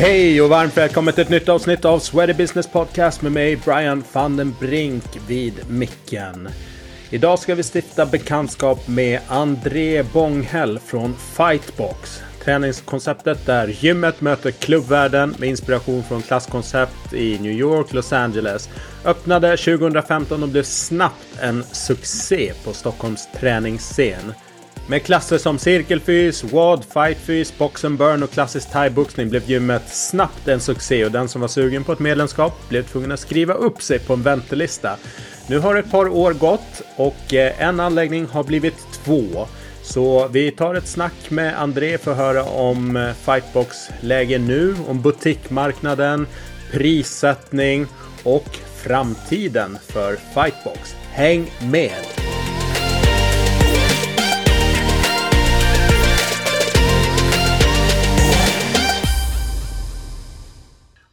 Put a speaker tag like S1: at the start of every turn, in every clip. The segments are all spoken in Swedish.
S1: Hej och varmt välkommen till ett nytt avsnitt av Sweaty Business Podcast med mig Brian van den Brink vid micken. Idag ska vi stifta bekantskap med André Bånghäll från Fightbox. Träningskonceptet där gymmet möter klubbvärlden med inspiration från klasskoncept i New York, Los Angeles. Öppnade 2015 och blev snabbt en succé på Stockholms träningsscen. Med klasser som cirkelfys, wad, fightfys, box and burn och klassisk thaiboxning blev gymmet snabbt en succé och den som var sugen på ett medlemskap blev tvungen att skriva upp sig på en väntelista. Nu har ett par år gått och eh, en anläggning har blivit två. Så vi tar ett snack med André för att höra om eh, Fightbox läge nu, om butikmarknaden, prissättning och framtiden för Fightbox. Häng med!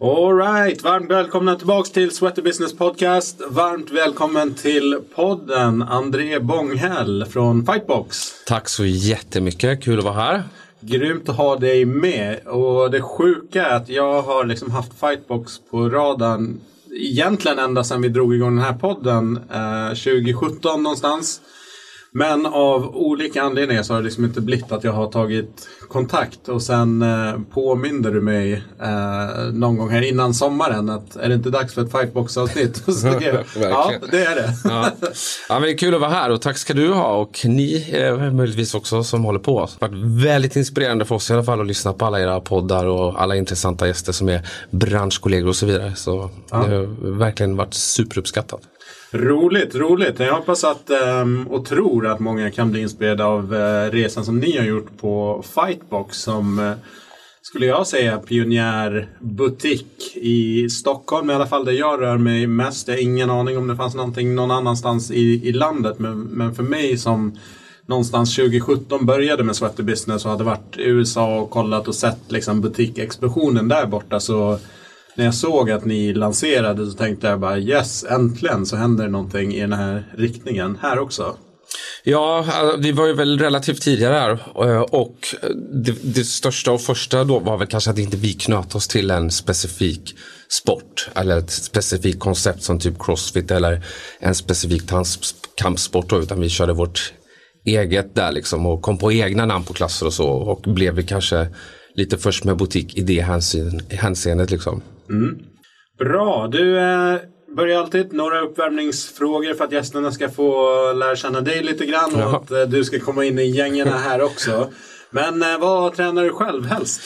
S1: Alright, varmt välkomna tillbaks till Sweater Business Podcast. Varmt välkommen till podden André Bånghäll från Fightbox.
S2: Tack så jättemycket, kul att vara här.
S1: Grymt att ha dig med. Och det sjuka är att jag har liksom haft Fightbox på radarn egentligen ända sedan vi drog igång den här podden eh, 2017 någonstans. Men av olika anledningar så har det liksom inte blivit att jag har tagit kontakt och sen eh, påminde du mig eh, någon gång här innan sommaren att är det inte dags för ett fightbox-avsnitt? ja, det är det.
S2: ja. ja, men det är kul att vara här och tack ska du ha och ni eh, möjligtvis också som håller på. Det har varit väldigt inspirerande för oss i alla fall att lyssna på alla era poddar och alla intressanta gäster som är branschkollegor och så vidare. Så ja. det har verkligen varit superuppskattat.
S1: Roligt, roligt. Jag hoppas att ehm, och tror att många kan bli inspirerade av eh, resan som ni har gjort på Fightbox som eh, skulle jag säga pionjärbutik i Stockholm i alla fall där jag rör mig mest. Jag har ingen aning om det fanns någonting någon annanstans i, i landet men, men för mig som någonstans 2017 började med Sweater Business och hade varit i USA och kollat och sett liksom butikexplosionen där borta så när jag såg att ni lanserade så tänkte jag bara yes, äntligen så händer någonting i den här riktningen här också.
S2: Ja, alltså, vi var ju väl relativt tidigare här eh, och det, det, största och första då var väl kanske att inte vi knöt oss till en specifik sport eller ett specifikt koncept som typ crossfit eller en specifik kampsport då, utan vi körde vårt eget där liksom och kom på egna namn på klasser och så och blev vi kanske lite först med butik i det hänseendet liksom. Mm.
S1: Bra, du eh, börjar alltid några uppvärmningsfrågor för att gästerna ska få lära känna dig lite grann och ja. att eh, du ska komma in i gängen här också. Men eh, vad tränar du själv helst?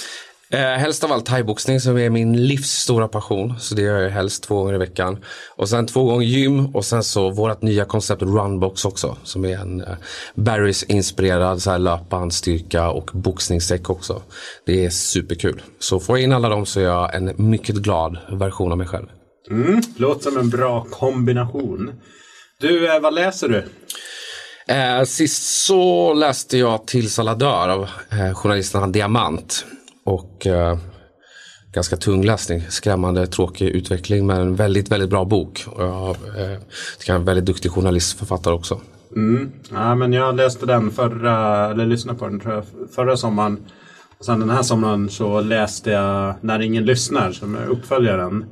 S2: Eh, helst av allt thaiboxning som är min livs stora passion. Så det gör jag helst två gånger i veckan. Och sen två gånger gym och sen så vårt nya koncept Runbox också. Som är en eh, Barrys inspirerad så här löpbandstyrka och boxningssäck också. Det är superkul. Så får jag in alla dem så är jag en mycket glad version av mig själv.
S1: Mm, låter som en bra kombination. Du, eh, vad läser du?
S2: Eh, sist så läste jag Till Saladör av eh, journalisten Diamant. Och eh, ganska tung läsning, skrämmande tråkig utveckling men en väldigt, väldigt bra bok. Och jag eh, tycker jag är en väldigt duktig journalist, författare också.
S1: Mm. Ja, men jag läste den förra, eller lyssnade på den tror jag, förra sommaren. Och sen den här sommaren så läste jag När ingen lyssnar som är uppföljaren.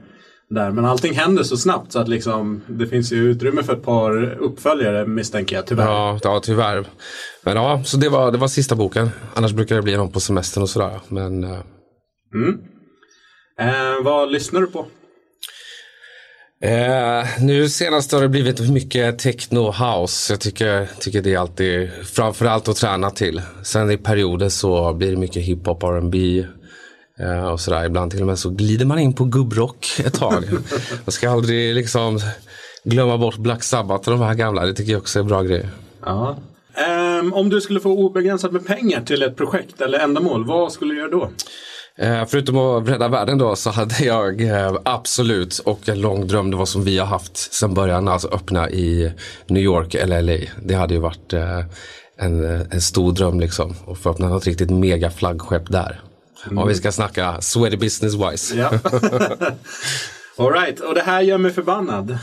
S1: Där. Men allting händer så snabbt så att liksom, det finns ju utrymme för ett par uppföljare misstänker jag tyvärr.
S2: Ja, ja tyvärr. Men ja, så det var, det var sista boken. Annars brukar det bli någon på semestern och sådär. Men, uh...
S1: mm. eh, vad lyssnar du på?
S2: Eh, nu senast har det blivit mycket techno house. Jag tycker, tycker det är alltid framförallt att träna till. Sen i perioder så blir det mycket hiphop, R&B eh, och sådär. Ibland till och med så glider man in på gubbrock ett tag. man ska aldrig liksom glömma bort Black Sabbath och de här gamla. Det tycker jag också är bra grejer.
S1: Ja. Um, om du skulle få obegränsat med pengar till ett projekt eller ändamål, vad skulle du göra då?
S2: Eh, förutom att rädda världen då så hade jag eh, absolut och en lång dröm, det var som vi har haft sedan början, alltså öppna i New York eller LA. Det hade ju varit eh, en, en stor dröm liksom. Och få öppna något riktigt mega flaggskepp där. Mm. Om vi ska snacka sweaty business wise. Ja.
S1: Alright, och det här gör mig förbannad.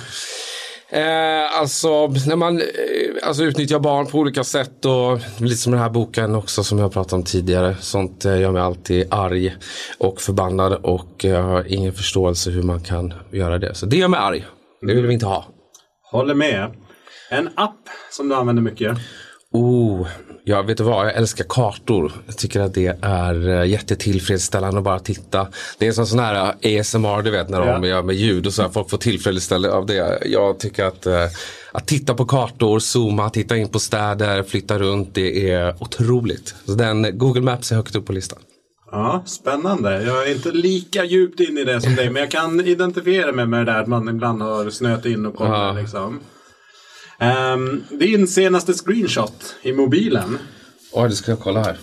S2: Eh, alltså, när man eh, alltså, utnyttjar barn på olika sätt och lite som den här boken också som jag pratat om tidigare. Sånt eh, gör mig alltid arg och förbannad och jag har ingen förståelse hur man kan göra det. Så det gör mig arg. Det vill vi inte ha.
S1: Håller med. En app som du använder mycket?
S2: Oh, ja, vet du vad? Jag älskar kartor. Jag tycker att det är eh, jättetillfredsställande att bara titta. Det är som sån här eh, ASMR, du vet, när de ja. gör med ljud och så här, folk får tillfredsställande av det. Jag tycker att eh, att titta på kartor, zooma, titta in på städer, flytta runt, det är otroligt. Så den, Google Maps är högt upp på listan.
S1: Ja, spännande. Jag är inte lika djupt in i det som dig, men jag kan identifiera mig med det där att man ibland har snöat in och kollat. Ja. Liksom. Um, din senaste screenshot i mobilen.
S2: Oj, det ska jag kolla här.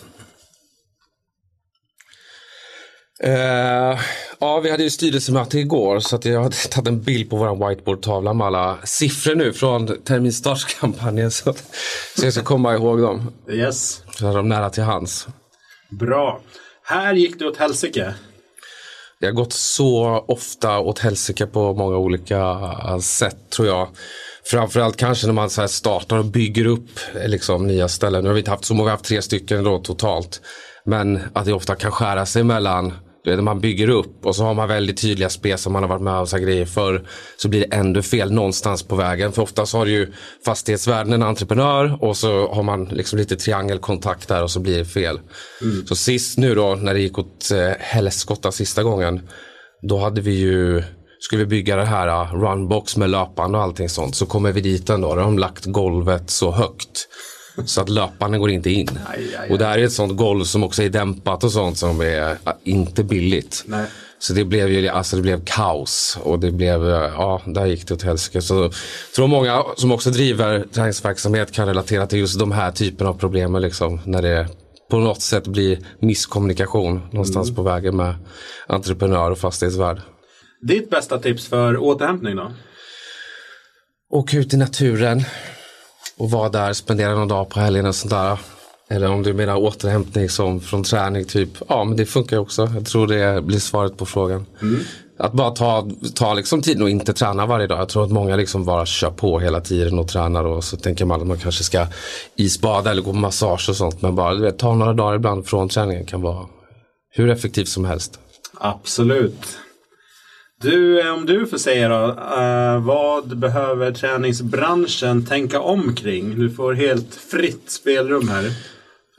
S2: Uh, ja, vi hade ju styrelsemöte igår så att jag har tagit en bild på vår whiteboardtavla med alla siffror nu från terminstartskampanjen. Så, så jag ska komma ihåg dem.
S1: Yes.
S2: Så är de nära till hands.
S1: Bra. Här gick det åt helsike.
S2: Det har gått så ofta åt helsike på många olika sätt tror jag. Framförallt kanske när man så startar och bygger upp liksom, nya ställen. Nu har vi inte haft så många, vi har haft tre stycken då totalt. Men att det ofta kan skära sig mellan när man bygger upp och så har man väldigt tydliga spel som man har varit med och så grejer för så blir det ändå fel någonstans på vägen. För oftast har ju fastighetsvärden en entreprenör och så har man liksom lite triangelkontakt där och så blir det fel. Mm. Så sist nu då när det gick åt eh, helskotta sista gången då hade vi ju skulle vi bygga det här uh, runbox med löpande och allting sånt så kommer vi dit ändå. Då har de lagt golvet så högt. Så att löpande går inte in. Aj, aj, aj. Och det här är ett sånt golv som också är dämpat och sånt som är uh, inte billigt. Nej. Så det blev ju alltså det blev kaos och det blev, uh, ja, där gick det åt helsike. Så jag tror många som också driver träningsverksamhet kan relatera till just de här typen av problem liksom. När det på något sätt blir misskommunikation någonstans mm. på vägen med entreprenör och fastighetsvärd.
S1: Ditt bästa tips för återhämtning då?
S2: Åk ut i naturen och vara där, spendera någon dag på helgen och sånt där. Eller om du menar återhämtning som från träning typ. Ja men det funkar också. Jag tror det blir svaret på frågan. Mm. Att bara ta, ta liksom tiden och inte träna varje dag. Jag tror att många liksom bara kör på hela tiden och tränar och så tänker man att man kanske ska isbada eller gå på massage och sånt. Men bara vet, ta några dagar ibland från träningen kan vara hur effektivt som helst.
S1: Absolut. Du, eh, om du får säga då. Eh, vad behöver träningsbranschen tänka om kring? Du får helt fritt spelrum här.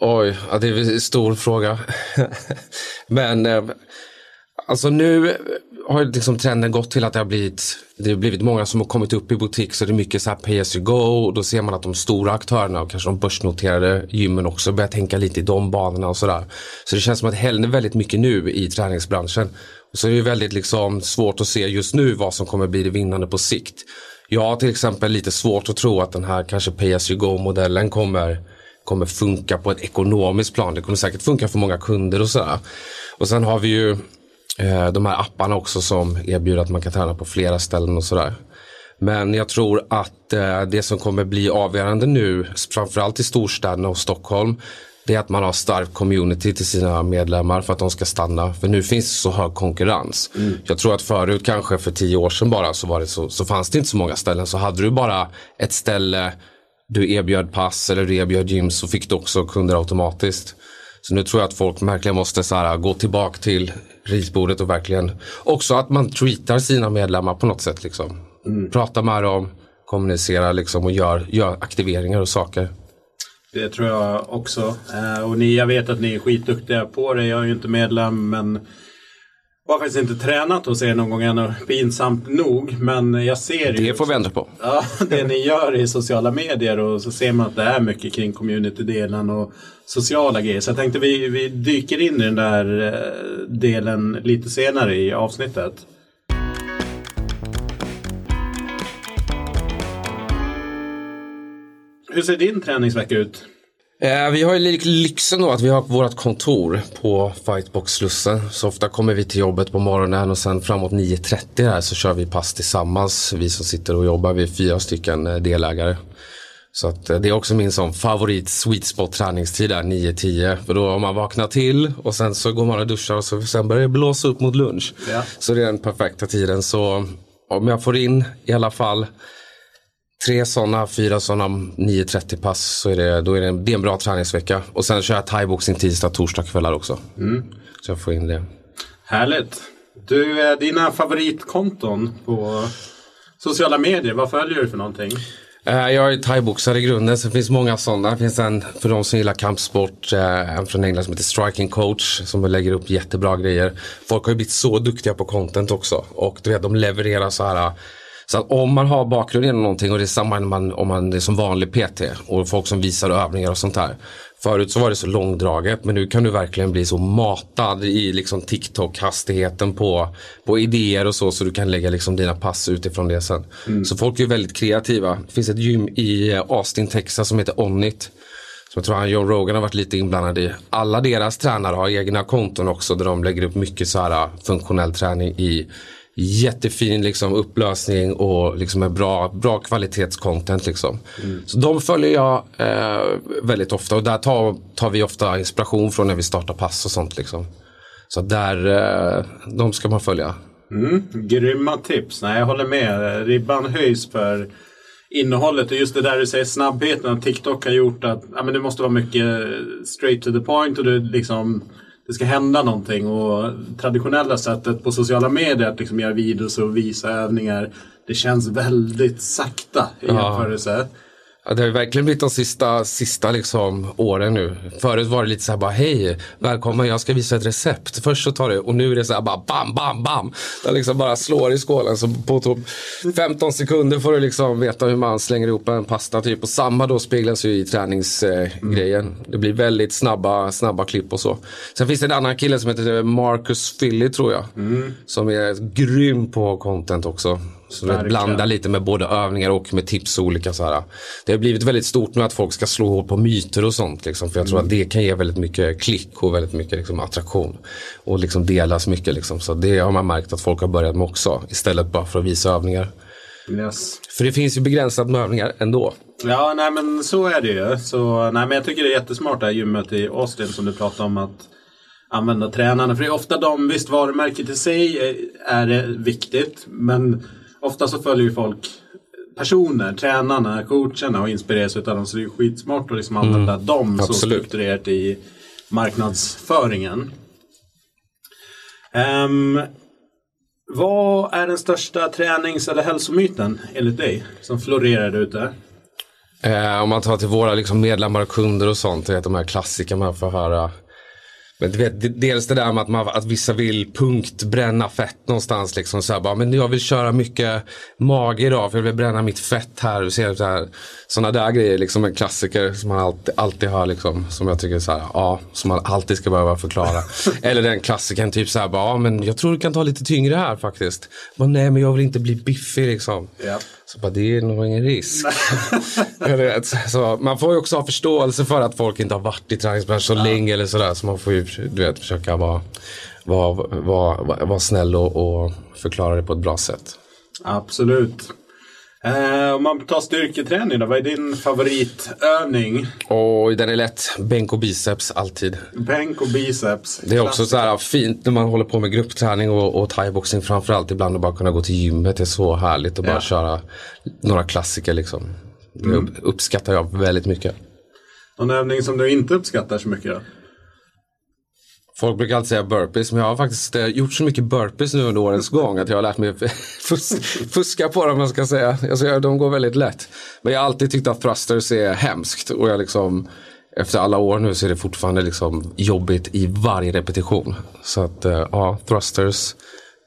S2: Oj, det är en stor fråga. Men eh, alltså nu har liksom trenden gått till att det har blivit, det har blivit många som har kommit upp i butik så det är mycket så här pay as you go och då ser man att de stora aktörerna och kanske de börsnoterade gymmen också börjar tänka lite i de banorna och sådär. Så det känns som att det händer väldigt mycket nu i träningsbranschen. Så det är väldigt liksom svårt att se just nu vad som kommer bli det vinnande på sikt. Jag har till exempel lite svårt att tro att den här kanske pay as you go modellen kommer, kommer funka på ett ekonomiskt plan. Det kommer säkert funka för många kunder och sådär. Och sen har vi ju eh, de här apparna också som erbjuder att man kan träna på flera ställen och sådär. Men jag tror att eh, det som kommer bli avgörande nu, framförallt i storstäderna och Stockholm, det är att man har stark community till sina medlemmar för att de ska stanna. För nu finns det så hög konkurrens. Mm. Jag tror att förut, kanske för tio år sedan bara, så, var det så, så fanns det inte så många ställen. Så hade du bara ett ställe du erbjöd pass eller du erbjöd gym så fick du också kunder automatiskt. Så nu tror jag att folk verkligen måste så här, gå tillbaka till ritbordet och verkligen också att man treatar sina medlemmar på något sätt. Liksom. Mm. Prata med dem, kommunicera liksom, och gör, gör aktiveringar och saker.
S1: Det tror jag också. Eh, och ni, jag vet att ni är skitduktiga på det. Jag är ju inte medlem men har faktiskt inte tränat hos er någon gång ännu. Pinsamt nog. Men jag ser
S2: Det får vi ändra på.
S1: Ja, det ni gör i sociala medier och så ser man att det är mycket kring community-delen och sociala grejer. Så jag tänkte vi, vi dyker in i den där eh, delen lite senare i avsnittet. Hur ser din träningsvecka ut?
S2: Eh, vi har ju lyxen då att vi har vårt kontor på Fightbox-slussen. Så ofta kommer vi till jobbet på morgonen och sen framåt 9.30 här så kör vi pass tillsammans. Vi som sitter och jobbar, vi är fyra stycken eh, delägare. Så att eh, det är också min sån favorit sweet spot träningstid där 9-10. För då har man vaknat till och sen så går man och duschar och så sen börjar det blåsa upp mot lunch. Ja. Så det är den perfekta tiden. Så om jag får in i alla fall tre sådana, fyra sådana 9.30 pass så är det, då är det, det är en bra träningsvecka. Och sen kör jag thaiboxning tisdag, torsdag kvällar också. Mm. Så jag får in det.
S1: Härligt. Du, eh, dina favoritkonton på sociala medier, vad följer du för någonting?
S2: Eh, jag är thaiboxare i grunden, så det finns många sådana. Det finns en för de som gillar kampsport, eh, en från England som heter Striking Coach som lägger upp jättebra grejer. Folk har ju blivit så duktiga på content också och du vet, de levererar så här så att om man har bakgrund inom någonting och det är samma man, om man är som vanlig PT och folk som visar övningar och sånt där. Förut så var det så långdraget men nu kan du verkligen bli så matad i liksom TikTok-hastigheten på, på idéer och så så du kan lägga liksom dina pass utifrån det sen. Mm. Så folk är väldigt kreativa. Det finns ett gym i Austin, Texas som heter Onnit. Som jag tror han Joe Rogan har varit lite inblandad i. Alla deras tränare har egna konton också där de lägger upp mycket så här funktionell träning i jättefin liksom, upplösning och liksom med bra, bra kvalitetscontent. Liksom. Mm. Så de följer jag eh, väldigt ofta och där tar, tar vi ofta inspiration från när vi startar pass och sånt. Liksom. Så där, eh, de ska man följa.
S1: Mm, grymma tips. Nej, jag håller med. Ribban höjs för innehållet och just det där du säger snabbheten. TikTok har gjort att ja, men det måste vara mycket straight to the point och du liksom det ska hända någonting. Och traditionella sättet på sociala medier att liksom göra videos och visa övningar. Det känns väldigt sakta i jämförelse. Ja.
S2: Ja, det har verkligen blivit de sista, sista liksom, åren nu. Förut var det lite så här bara hej, välkommen jag ska visa ett recept. Först så tar det och nu är det så här bara bam, bam, bam. Det liksom bara slår i skålen. Så på typ 15 sekunder får du liksom veta hur man slänger ihop en pasta typ. Och samma då speglas ju i träningsgrejen. Mm. Det blir väldigt snabba, snabba klipp och så. Sen finns det en annan kille som heter Marcus Philly tror jag. Mm. Som är grym på content också. Så det blandar lite med både övningar och med tips och olika så här. Det har blivit väldigt stort nu att folk ska slå hål på myter och sånt. Liksom, för jag tror mm. att det kan ge väldigt mycket klick och väldigt mycket liksom, attraktion. Och liksom delas mycket. Liksom. Så det har man märkt att folk har börjat med också. Istället bara för att visa övningar.
S1: Yes.
S2: För det finns ju begränsat med övningar ändå.
S1: Ja, nej men så är det ju. Så, nej, men jag tycker det är jättesmart det här gymmet i Austin som du pratade om. att använda tränarna. För det är ofta de, visst varumärket i sig är, är viktigt. Men ofta så följer ju folk personer, tränarna, coacherna och inspireras av dem. Så det är skitsmart att liksom använda mm. dem så strukturerat i marknadsföringen. Um, vad är den största tränings eller hälsomyten enligt dig som florerar där ute?
S2: Eh, om man tar till våra liksom medlemmar och kunder och sånt, det är de här klassikerna man får höra men du vet, dels det där med att, man, att vissa vill punktbränna fett någonstans. Liksom, så här, bara, men jag vill köra mycket mage idag för jag vill bränna mitt fett här. ser så här sådana där grejer, liksom en klassiker som man alltid, alltid hör. Liksom, som jag tycker så här, ja, som man alltid ska behöva förklara. Eller den klassikern, typ så här, bara, ja, men jag tror du kan ta lite tyngre här faktiskt. Men, nej, men jag vill inte bli biffig liksom.
S1: Ja.
S2: Så bara, det är nog ingen risk. så, man får ju också ha förståelse för att folk inte har varit i träningsbranschen så länge eller sådär. Så man får ju du vet, försöka vara, vara, vara, vara snäll och, och förklara det på ett bra sätt.
S1: Absolut. Eh, om man tar styrketräning då, vad är din favoritövning?
S2: Och den är lätt. Bänk och biceps alltid.
S1: Bänk och biceps.
S2: Det är också så här fint när man håller på med gruppträning och, och thaiboxning framförallt. Ibland att bara kunna gå till gymmet. Det är så härligt att ja. bara köra några klassiker liksom. Det mm. uppskattar jag väldigt mycket.
S1: Någon övning som du inte uppskattar så mycket då?
S2: Folk brukar alltid säga burpees, men jag har faktiskt eh, gjort så mycket burpees nu under årens gång att jag har lärt mig fuska på dem, man ska säga. Alltså, de går väldigt lätt. Men jag har alltid tyckt att thrusters är hemskt och jag liksom efter alla år nu så är det fortfarande liksom jobbigt i varje repetition. Så att eh, ja, thrusters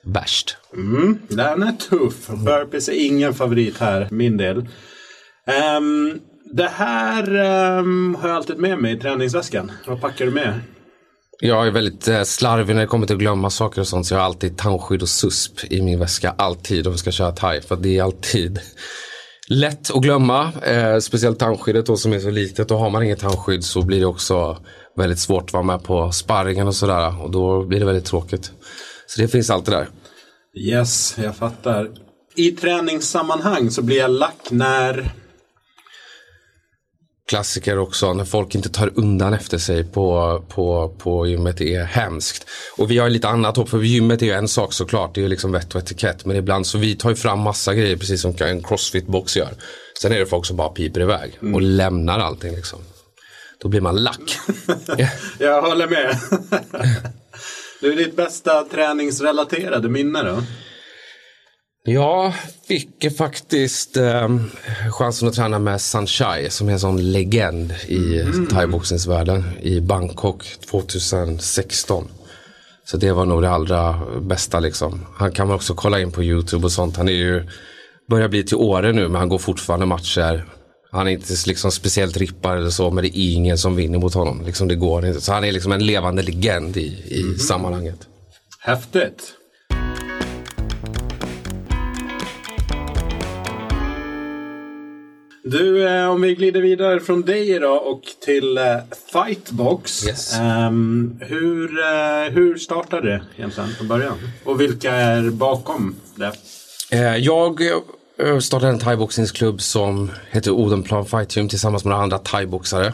S2: värst.
S1: Mm, den är tuff. Burpees är ingen favorit här, min del. Um, det här um, har jag alltid med mig i träningsväskan. Vad packar du med?
S2: Jag är väldigt eh, slarvig när det kommer till att glömma saker och sånt. Så jag har alltid tandskydd och susp i min väska. Alltid om vi ska köra thai. För det är alltid lätt att glömma. Eh, speciellt tandskyddet då som är så litet. Och har man inget tandskydd så blir det också väldigt svårt att vara med på sparringen och sådär. Och då blir det väldigt tråkigt. Så det finns alltid där.
S1: Yes, jag fattar. I träningssammanhang så blir jag lack när
S2: klassiker också när folk inte tar undan efter sig på, på, på gymmet. Det är hemskt. Och vi har lite annat hopp för gymmet är ju en sak såklart. Det är liksom vett och etikett. Men ibland så vi tar ju fram massa grejer precis som en crossfit-box gör. Sen är det folk som bara piper iväg och lämnar allting liksom. Då blir man lack.
S1: Jag håller med. du, ditt bästa träningsrelaterade minne då?
S2: Jag fick faktiskt eh, chansen att träna med Sunshine som är en sån legend i mm. thaiboxningsvärlden i Bangkok 2016. Så det var nog det allra bästa liksom. Han kan man också kolla in på YouTube och sånt. Han är ju, börjar bli till åre nu men han går fortfarande matcher. Han är inte liksom speciellt rippad eller så men det är ingen som vinner mot honom. Liksom det går inte. Så han är liksom en levande legend i, i mm. sammanhanget.
S1: Häftigt. Du, eh, om vi glider vidare från dig idag och till eh, Fightbox. Yes. Um, hur, uh, hur startade det egentligen från början? Och vilka är bakom det?
S2: Uh, jag startade en thaiboxningsklubb som heter Odenplan Fight Team tillsammans med några andra thaiboxare.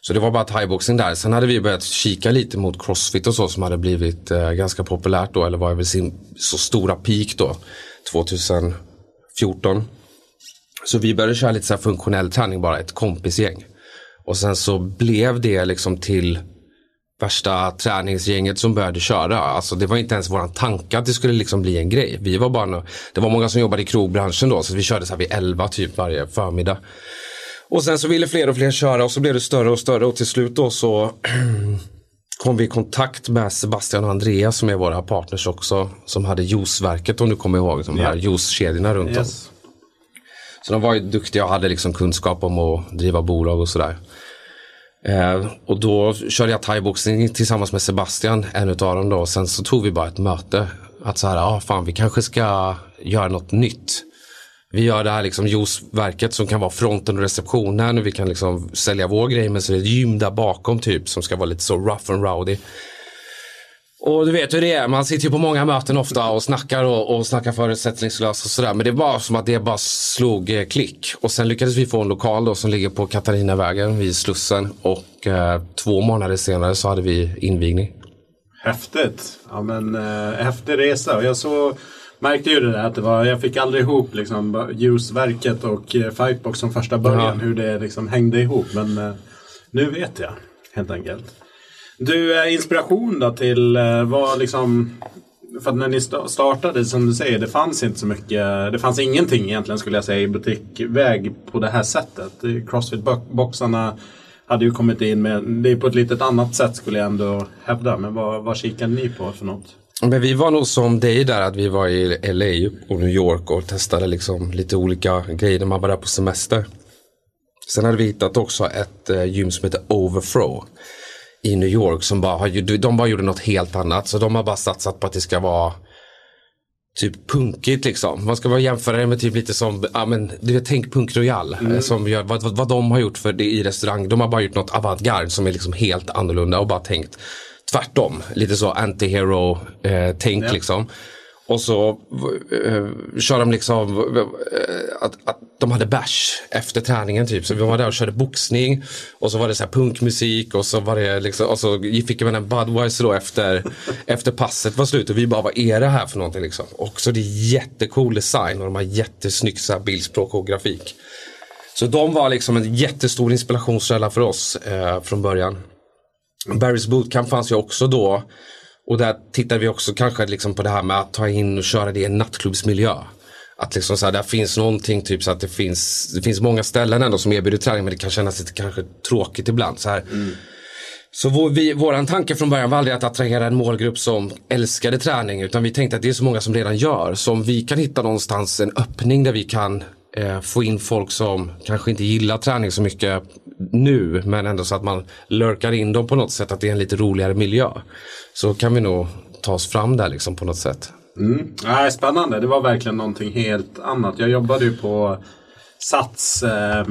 S2: Så det var bara thaiboxning där. Sen hade vi börjat kika lite mot crossfit och så som hade blivit uh, ganska populärt då, eller var väl sin så stora peak då, 2014. Så vi började köra lite så funktionell träning bara, ett kompisgäng. Och sen så blev det liksom till värsta träningsgänget som började köra. Alltså det var inte ens våran tanke att det skulle liksom bli en grej. Vi var bara, det var många som jobbade i krogbranschen då så vi körde så här vid 11 typ varje förmiddag. Och sen så ville fler och fler köra och så blev det större och större och till slut då så kom vi i kontakt med Sebastian och Andreas som är våra partners också. Som hade juiceverket om du kommer ihåg de här yeah. juicekedjorna runt yes. om. Så de var ju duktiga och hade liksom kunskap om att driva bolag och sådär. Eh, och då körde jag thaiboxning tillsammans med Sebastian, en av dem då. Sen så tog vi bara ett möte. Att så här, ja ah, fan vi kanske ska göra något nytt. Vi gör det här liksom juiceverket som kan vara fronten och receptionen. Vi kan liksom sälja vår grej men så är det ett gym där bakom typ som ska vara lite så rough and rowdy. Och du vet hur det är, man sitter ju på många möten ofta och snackar och, och snackar förutsättningslöst och sådär. Men det var som att det bara slog eh, klick. Och sen lyckades vi få en lokal då som ligger på Katarinavägen vid Slussen. Och eh, två månader senare så hade vi invigning.
S1: Häftigt! Ja men eh, häftig resa. Och jag så märkte ju det där att det var, jag fick aldrig ihop liksom ljusverket och eh, Fightbox som första början. Ja. Hur det liksom hängde ihop. Men eh, nu vet jag helt enkelt. Du, eh, inspiration då till eh, vad liksom... För att när ni startade, som du säger, det fanns inte så mycket. Det fanns ingenting egentligen skulle jag säga i butikväg på det här sättet. Crossfit-boxarna hade ju kommit in med, det är på ett litet annat sätt skulle jag ändå hävda. Men vad, vad kikade ni på för något?
S2: Men vi var nog som dig där att vi var i LA och New York och testade liksom lite olika grejer när man var där på semester. Sen hade vi hittat också ett eh, gym som heter Overthrow i New York som bara har, de bara gjorde något helt annat. Så de har bara satsat på att det ska vara typ punkigt liksom. Man ska bara jämföra det med typ lite som, ja men du vet tänk Punk Royal. Mm. Eh, som gör, vad, vad, vad de har gjort för det i restaurang. De har bara gjort något avantgarde som är liksom helt annorlunda och bara tänkt tvärtom. Lite så anti-hero eh, tänk ja. liksom. Och så uh, kör de liksom uh, att, att de hade bash efter träningen typ. Så vi var där och körde boxning. Och så var det så här punkmusik och så var det liksom, och så fick man en Budweiser då efter, efter passet var slut. Och vi bara, vad är det här för någonting liksom? Och så det är jättecool design och de har jättesnyggt så här bildspråk och grafik. Så de var liksom en jättestor inspirationskälla för oss eh, från början. Barry's Bootcamp fanns ju också då och där tittar vi också kanske liksom på det här med att ta in och köra det i en nattklubbsmiljö. Att liksom så här, där finns någonting typ så att det finns, det finns många ställen ändå som erbjuder träning men det kan kännas lite kanske tråkigt ibland. Så här. Mm. Så vår, vi, våran tanke från början var aldrig att attrahera en målgrupp som älskade träning utan vi tänkte att det är så många som redan gör. Så om vi kan hitta någonstans en öppning där vi kan eh, få in folk som kanske inte gillar träning så mycket nu men ändå så att man lurkar in dem på något sätt att det är en lite roligare miljö. Så kan vi nog ta oss fram där liksom på något sätt.
S1: Mm. Ja, spännande, det var verkligen någonting helt annat. Jag jobbade ju på Sats eh,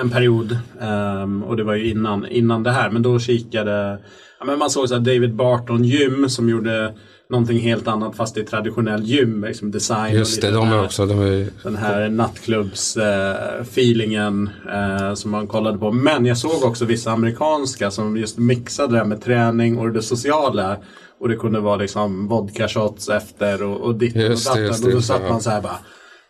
S1: en period eh, och det var ju innan, innan det här. Men då kikade, ja, men man såg så David Barton gym som gjorde någonting helt annat fast i traditionell gym. Liksom design.
S2: Just det, de är också. De är...
S1: Den här nattklubbs-feelingen eh, eh, som man kollade på. Men jag såg också vissa amerikanska som just mixade det med träning och det sociala. Och det kunde vara liksom vodka shots efter och, och ditt och datten. Och då satt man så här bara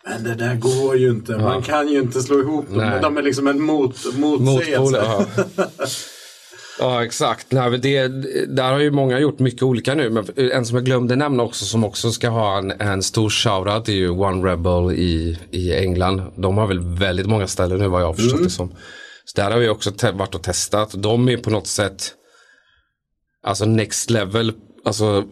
S1: Men det där går ju inte. Man kan ju inte slå ihop dem.
S2: Nej.
S1: De är liksom en mot, motsägelse.
S2: Motpol, ja. exakt. Nej, det, där har ju många gjort mycket olika nu. Men en som jag glömde nämna också som också ska ha en, en stor shoutout är ju One Rebel i, i England. De har väl väldigt många ställen nu vad jag har förstått det som. Så där har vi också varit och testat. De är på något sätt alltså next level. Alltså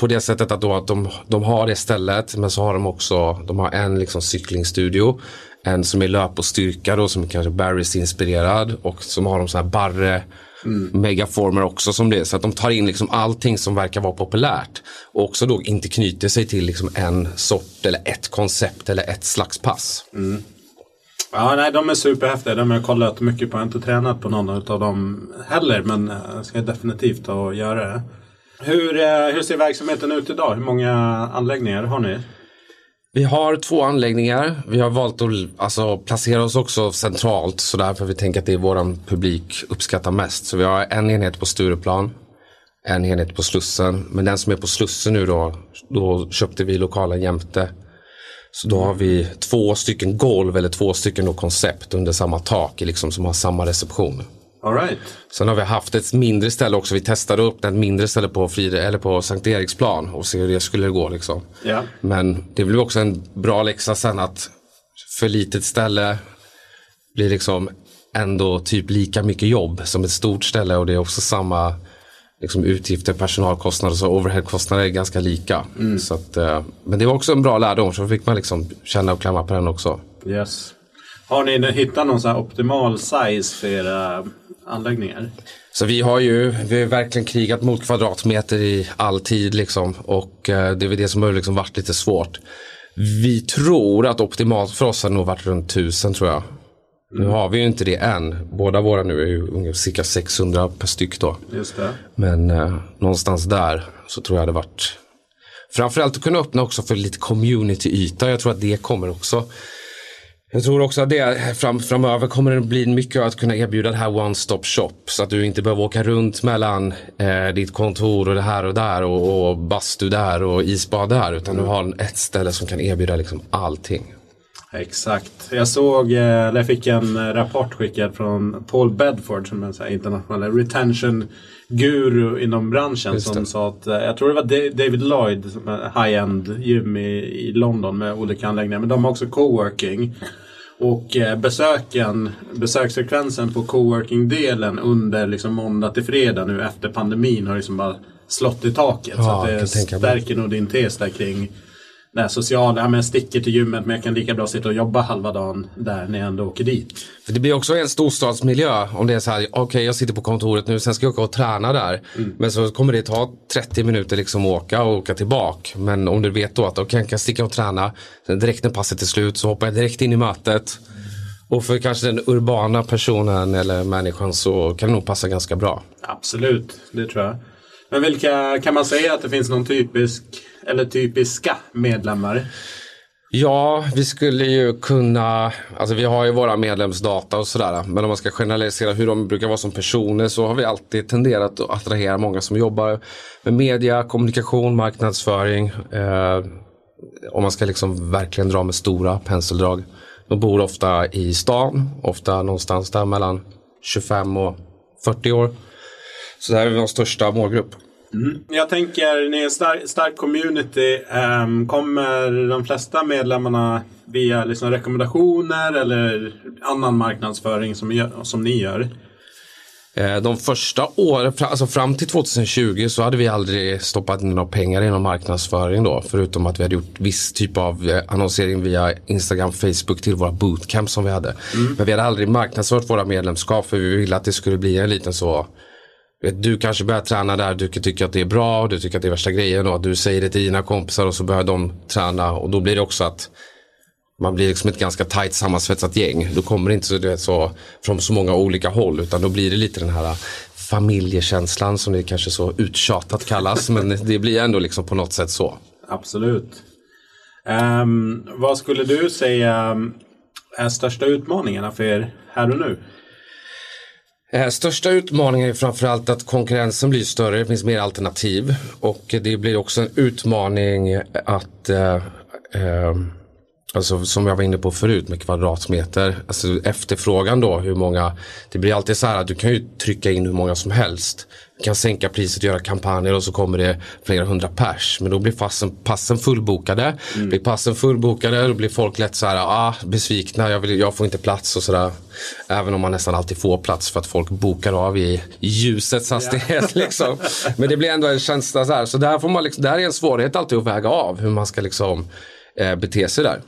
S2: på det sättet att, då att de, de har det stället men så har de också de har en liksom cyklingstudio. En som är löp och styrka då som är kanske Barrys inspirerad och som har de så här barre megaformer också som det. Så att de tar in liksom allting som verkar vara populärt. Och också då inte knyter sig till liksom en sort eller ett koncept eller ett slags pass.
S1: Ja, nej, de är superhäftiga. De har jag kollat mycket på. Jag har inte tränat på någon av dem heller. Men eh, jag ska definitivt ta och göra det. Hur, eh, hur ser verksamheten ut idag? Hur många anläggningar har ni?
S2: Vi har två anläggningar. Vi har valt att alltså, placera oss också centralt så därför vi tänker att det är vår publik uppskattar mest. Så vi har en enhet på Stureplan, en enhet på Slussen. Men den som är på Slussen nu då, då köpte vi lokalen jämte. Så då har vi två stycken golv eller två stycken då koncept under samma tak liksom, som har samma reception.
S1: All right.
S2: Sen har vi haft ett mindre ställe också. Vi testade upp ett mindre ställe på, Fride, eller på Sankt Eriksplan och se hur det skulle gå. Liksom.
S1: Ja.
S2: Men det blir också en bra läxa sen att för litet ställe blir liksom ändå typ lika mycket jobb som ett stort ställe och det är också samma liksom, utgifter, personalkostnader och overheadkostnader är ganska lika. Så att, eh, men det var också en bra lärdom så fick man liksom känna och klämma på den också.
S1: Yes. Har ni hittat någon så optimal size för era anläggningar?
S2: Så vi har ju vi har verkligen krigat mot kvadratmeter i all tid liksom och eh, det är väl det som har liksom varit lite svårt. Vi tror att optimalt för oss har nog varit runt 1000 tror jag. Nu har vi ju inte det än. Båda våra nu är ju ungefär cirka 600 per styck då.
S1: Just det.
S2: Men eh, någonstans där så tror jag det varit Framförallt att kunna öppna också för lite community-yta. Jag tror att det kommer också. Jag tror också att det fram, framöver kommer det bli mycket att kunna erbjuda det här one-stop shop. Så att du inte behöver åka runt mellan eh, ditt kontor och det här och där och, och bastu där och isbad där. Utan du har ett ställe som kan erbjuda liksom allting.
S1: Exakt. Jag såg, eh, eller jag fick en eh, rapport skickad från Paul Bedford som är en så internationell retention guru inom branschen som sa att, eh, jag tror det var Da- David Lloyd som är high-end gym i, i London med olika anläggningar. Men de har också coworking. Och besöken, besöksfrekvensen på coworking-delen under liksom måndag till fredag nu efter pandemin har liksom bara slått i taket. så
S2: Ja,
S1: att
S2: jag
S1: det stärker nog din tes där kring det här sociala. Ja, men sticker till gymmet men jag kan lika bra sitta och jobba halva dagen där när jag ändå åker dit.
S2: För det blir också en storstadsmiljö om det är så här, okej jag sitter på kontoret nu, sen ska jag åka och träna där. Men så kommer det ta 30 minuter liksom att åka och åka tillbaka. Men om du vet då att okej jag kan sticka och träna, sen direkt när passet är slut så hoppar jag direkt in i mötet. Och för kanske den urbana personen eller människan så kan det nog passa ganska bra.
S1: Absolut, det tror jag. Men vilka, kan man säga att det finns någon typisk, eller typiska medlemmar?
S2: Ja, vi skulle ju kunna, alltså vi har ju våra medlemsdata och sådär. Men om man ska generalisera hur de brukar vara som personer så har vi alltid tenderat att attrahera många som jobbar med media, kommunikation, marknadsföring. Eh, om man ska liksom verkligen dra med stora penseldrag. De bor ofta i stan, ofta någonstans där mellan 25 och 40 år. Så det här är vår största målgrupp.
S1: Jag tänker, ni är stark, stark community. Ehm, kommer de flesta medlemmarna via liksom rekommendationer eller annan marknadsföring som, som ni gör?
S2: Eh, De första åren, alltså fram till 2020 så hade vi aldrig stoppat in några pengar i någon marknadsföring då. Förutom att vi hade gjort viss typ av eh, annonsering via Instagram, Facebook till våra bootcamp som vi hade. Men vi hade aldrig marknadsfört våra medlemskap för vi ville att det skulle bli en liten så du kanske börjar träna där, du tycker att det är bra och du tycker att det är värsta grejen och du säger det till dina kompisar och så börjar de träna och då blir det också att man blir liksom ett ganska tajt sammansvetsat gäng. Då kommer det inte så, du vet, så från så många olika håll utan då blir det lite den här familjekänslan som det kanske så uttjatat kallas. men det blir ändå liksom på något sätt så.
S1: Absolut. Um, vad skulle du säga är största utmaningarna för er här och nu?
S2: Eh, största utmaningen är framförallt att konkurrensen blir större, det finns mer alternativ. Och det blir också en utmaning att, eh, eh, Alltså som jag var inne på förut med kvadratmeter. Alltså efterfrågan då, hur många. Det blir alltid så här att du kan ju trycka in hur många som helst. Du kan sänka priset, göra kampanjer och så kommer det flera hundra pers. Men då blir passen, passen fullbokade. Mm. Blir passen fullbokade då blir folk lätt så här, ah, besvikna, jag, vill, jag får inte plats och sådär. Även om man nästan alltid får plats för att folk bokar av i, i ljusets hastighet. Yeah. liksom. Men det blir ändå en känsla så här. Så där, får man liksom, där är en svårighet alltid att väga av hur man ska liksom eh, bete sig där.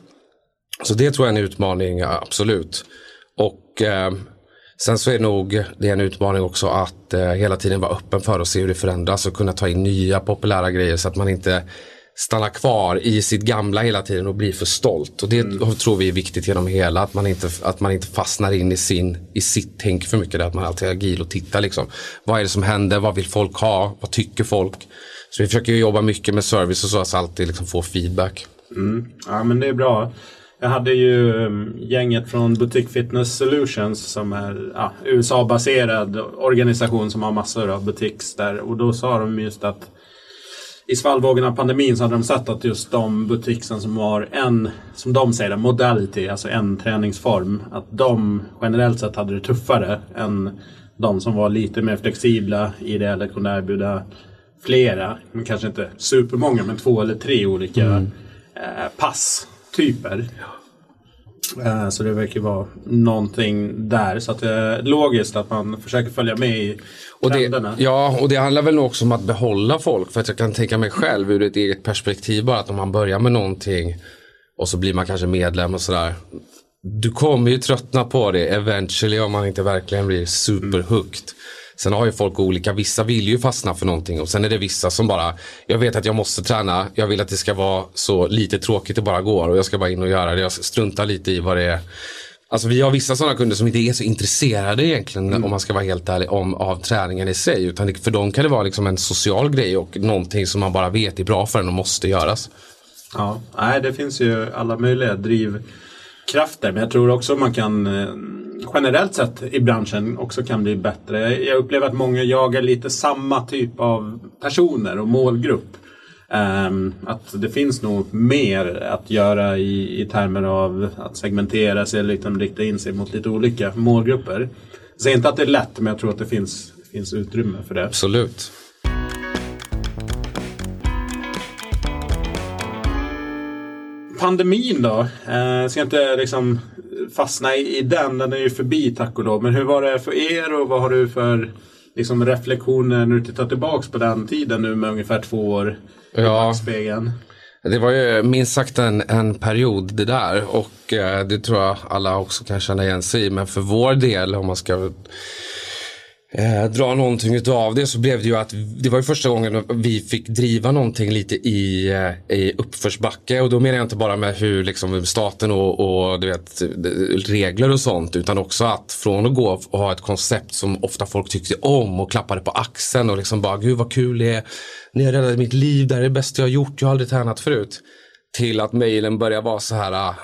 S2: Så det tror jag är en utmaning, absolut. Och eh, sen så är nog det är en utmaning också att eh, hela tiden vara öppen för att se hur det förändras och kunna ta in nya populära grejer så att man inte stannar kvar i sitt gamla hela tiden och blir för stolt. Och det mm. tror vi är viktigt genom hela, att man inte, att man inte fastnar in i, sin, i sitt tänk för mycket. Att man alltid är agil och tittar liksom. Vad är det som händer? Vad vill folk ha? Vad tycker folk? Så vi försöker jobba mycket med service och så, att alltid liksom få feedback.
S1: Mm. Ja men det är bra. Jag hade ju um, gänget från Boutique Fitness Solutions som är ja, USA-baserad organisation som har massor av butiks där. Och då sa de just att i svallvågen av pandemin så hade de sett att just de butiksen som har en, som de säger, modality, alltså en träningsform, att de generellt sett hade det tuffare än de som var lite mer flexibla i det eller kunde erbjuda flera, men kanske inte supermånga, men två eller tre olika mm. eh, pass typer. Eh, så det verkar vara någonting där. Så att det är logiskt att man försöker följa med i
S2: och det, ja, och det handlar väl också om att behålla folk. För att jag kan tänka mig själv ur ett eget perspektiv bara att om man börjar med någonting och så blir man kanske medlem och sådär. Du kommer ju tröttna på det eventually om man inte verkligen blir superhooked. Sen har ju folk olika, vissa vill ju fastna för någonting och sen är det vissa som bara, jag vet att jag måste träna, jag vill att det ska vara så lite tråkigt det bara går och jag ska bara in och göra det, jag struntar lite i vad det är. Alltså vi har vissa sådana kunder som inte är så intresserade egentligen mm. om man ska vara helt ärlig om av träningen i sig. Utan för dem kan det vara liksom en social grej och någonting som man bara vet är bra för en och måste göras.
S1: Ja, nej det finns ju alla möjliga drivkrafter men jag tror också man kan eh, generellt sett i branschen också kan bli bättre. Jag upplever att många jagar lite samma typ av personer och målgrupp. Um, att det finns nog mer att göra i, i termer av att segmentera sig liksom rikta in sig mot lite olika målgrupper. Jag säger inte att det är lätt men jag tror att det finns, finns utrymme för det.
S2: Absolut.
S1: Pandemin då? Eh, ska inte liksom fastna i, i den. Den är ju förbi tack och lov. Men hur var det för er och vad har du för liksom, reflektioner när du tittar tillbaks på den tiden nu med ungefär två år ja. spegeln?
S2: Det var ju minst sagt en, en period det där och eh, det tror jag alla också kan känna igen sig i. Men för vår del om man ska eh, dra någonting av det så blev det ju att det var ju första gången vi fick driva någonting lite i, eh, i uppförsbacke. Och då menar jag inte bara med hur liksom staten och, och du vet, regler och sånt utan också att från att gå och ha ett koncept som ofta folk tyckte om och klappade på axeln och liksom bara gud vad kul det är. Ni har räddat mitt liv, det här är det bästa jag har gjort, jag har aldrig tränat förut till att mejlen börjar vara så här. Ah,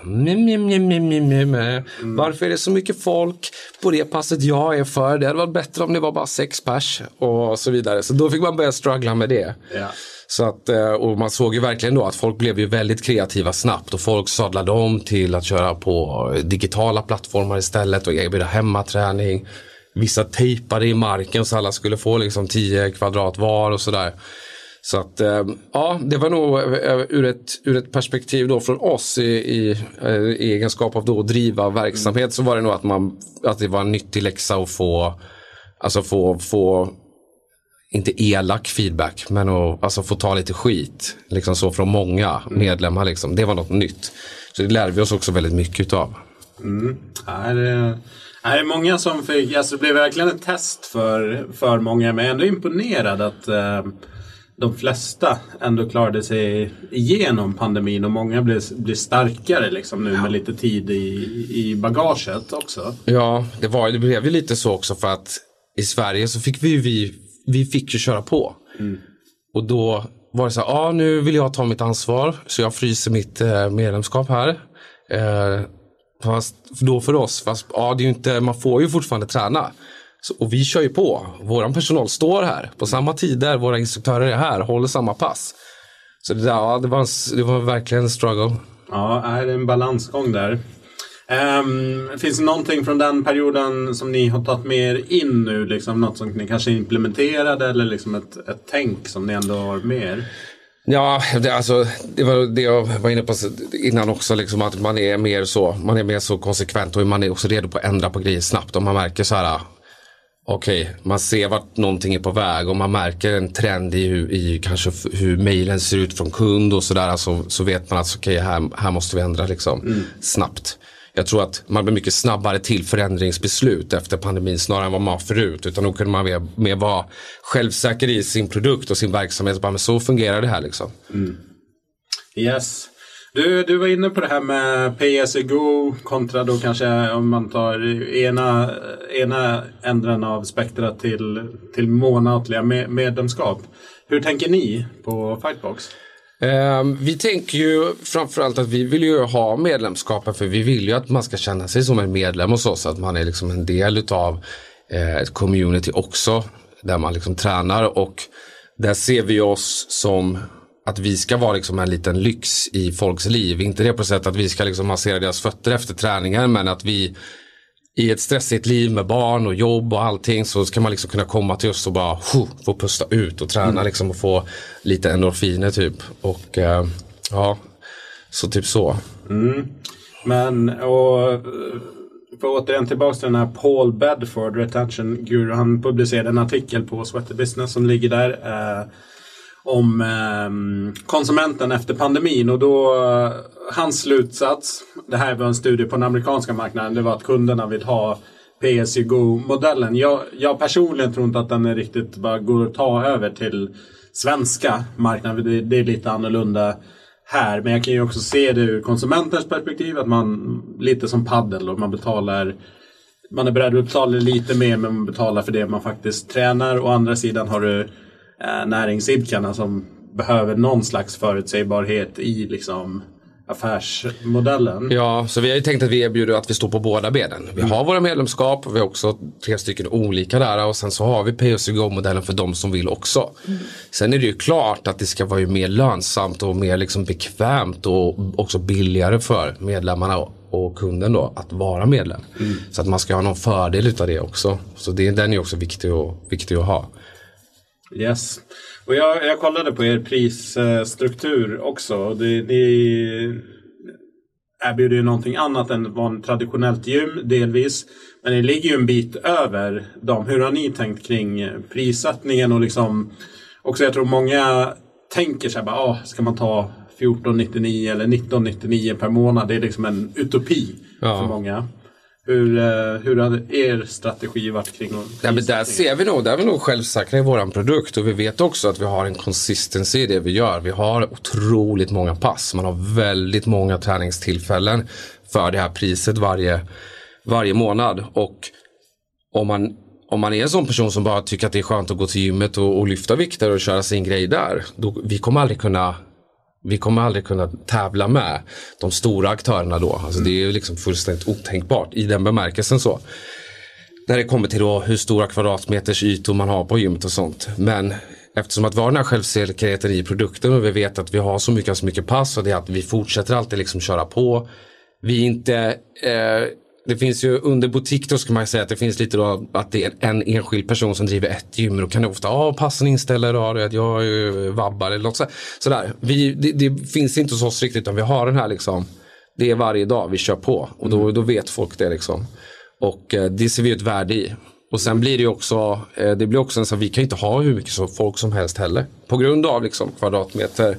S2: mm. Varför är det så mycket folk på det passet jag är för? Det hade varit bättre om det var bara sex pers och så vidare. Så då fick man börja struggla med det.
S1: Ja.
S2: Så att, eh, och man såg ju verkligen då att folk blev ju väldigt kreativa snabbt och folk sadlade om till att köra på digitala plattformar istället och erbjuda hemmaträning. Vissa tejpade i marken så alla skulle få liksom 10 kvadrat var och sådär. Så att eh, ja, det var nog eh, ur ett, ur ett perspektiv då från oss i, i, eh, i egenskap av då att driva verksamhet mm. så var det nog att, man, att det var en nyttig läxa att få, alltså få, få inte elak feedback, men att alltså få ta lite skit. Liksom så från många mm. medlemmar. Liksom. Det var något nytt. Så det lärde vi oss också väldigt mycket av.
S1: Mm. Det, det är många som fick, alltså det blev verkligen ett test för, för många, men jag är ändå imponerad att eh, de flesta ändå klarade sig igenom pandemin och många blir, blir starkare liksom nu ja. med lite tid i, i bagaget också.
S2: Ja, det, var, det blev ju lite så också för att i Sverige så fick vi, vi, vi fick ju köra på. Mm. Och då var det så här, ja nu vill jag ta mitt ansvar så jag fryser mitt eh, medlemskap här. Eh, fast då för oss, fast ja, det är inte, man får ju fortfarande träna. Så, och vi kör ju på. Vår personal står här på samma tider. Våra instruktörer är här, håller samma pass. Så det, där, ja, det, var, en, det var verkligen en struggle.
S1: Ja, är det en balansgång där. Um, finns det någonting från den perioden som ni har tagit med er in nu? Liksom, något som ni kanske implementerade eller liksom ett, ett tänk som ni ändå har med er?
S2: Ja, det, alltså, det var det jag var inne på innan också, liksom, att man är mer så, man är mer så konsekvent och man är också redo på att ändra på grejer snabbt. Om man märker så här, okej, okay, man ser vart någonting är på väg och man märker en trend i, hur, i kanske hur mejlen ser ut från kund och sådär, alltså, så vet man att okej, okay, här, här måste vi ändra liksom, mm. snabbt. Jag tror att man blir mycket snabbare till förändringsbeslut efter pandemin snarare än vad man var förut. Utan då kunde man mer, mer vara självsäker i sin produkt och sin verksamhet. Bara, men så fungerar det här liksom. Mm.
S1: Yes. Du, du var inne på det här med PSGO kontra då kanske om man tar ena, ena änden av spektrat till, till månatliga medlemskap. Hur tänker ni på Fightbox?
S2: Ehm, vi tänker ju framförallt att vi vill ju ha medlemskapet för vi vill ju att man ska känna sig som en medlem hos oss. Att man är liksom en del utav eh, ett community också. Där man liksom tränar och där ser vi oss som att vi ska vara liksom en liten lyx i folks liv. Inte det på sätt att vi ska liksom massera deras fötter efter träningen men att vi i ett stressigt liv med barn och jobb och allting så ska man liksom kunna komma till oss och bara huh, få pusta ut och träna mm. liksom och få lite endorfiner typ. Och uh, ja, så typ så.
S1: Mm. Men och för återigen tillbaka till den här Paul Bedford, Retention Guru. Han publicerade en artikel på Sweater Business som ligger där. Eh, om eh, konsumenten efter pandemin. Och då, hans slutsats, det här var en studie på den amerikanska marknaden, det var att kunderna vill ha PSU-Go-modellen. Jag, jag personligen tror inte att den är riktigt bara går att ta över till svenska marknaden. Det, det är lite annorlunda här. Men jag kan ju också se det ur konsumentens perspektiv. Att man, lite som paddel och man betalar man är beredd att betala lite mer men man betalar för det man faktiskt tränar. Å andra sidan har du näringsidkarna som behöver någon slags förutsägbarhet i liksom affärsmodellen.
S2: Ja, så vi har ju tänkt att vi erbjuder att vi står på båda benen. Vi har våra medlemskap, vi har också tre stycken olika där och sen så har vi pay as go-modellen för de som vill också. Mm. Sen är det ju klart att det ska vara ju mer lönsamt och mer liksom bekvämt och också billigare för medlemmarna och kunden då att vara medlem. Mm. Så att man ska ha någon fördel utav det också. Så det, den är också viktig, och, viktig att ha.
S1: Yes. Och jag, jag kollade på er prisstruktur också. Det, ni erbjuder ju någonting annat än vad traditionellt gym delvis. Men ni ligger ju en bit över dem. Hur har ni tänkt kring prissättningen och liksom också jag tror många tänker sig bara, ah, ska man ta 1499 eller 1999 per månad? Det är liksom en utopi ja. för många. Hur, eh, hur hade er strategi varit kring
S2: ja, men Där ser vi nog, där är vi nog självsäkra i våran produkt och vi vet också att vi har en consistency i det vi gör. Vi har otroligt många pass, man har väldigt många träningstillfällen för det här priset varje, varje månad. Och om man, om man är en sån person som bara tycker att det är skönt att gå till gymmet och, och lyfta vikter och köra sin grej där, då, vi kommer aldrig kunna vi kommer aldrig kunna tävla med de stora aktörerna då. Alltså mm. Det är liksom fullständigt otänkbart i den bemärkelsen så. När det kommer till då hur stora kvadratmeters ytor man har på gymmet och sånt. Men eftersom att vi har den här självsäkerheten i produkten och vi vet att vi har så mycket, så mycket pass och det är att vi fortsätter alltid liksom köra på. Vi är inte eh, det finns ju under butik då ska man säga att det finns lite då att det är en enskild person som driver ett gym. Då kan det ofta, ja passen inställda idag, jag är vabbar eller något sådär. Vi, det, det, finns inte hos oss riktigt utan vi har den här liksom, det är varje dag vi kör på och då, då vet folk det liksom. Och eh, det ser vi ett värde i. Och sen blir det också, eh, det blir också en så vi kan inte ha hur mycket folk som helst heller. På grund av liksom kvadratmeter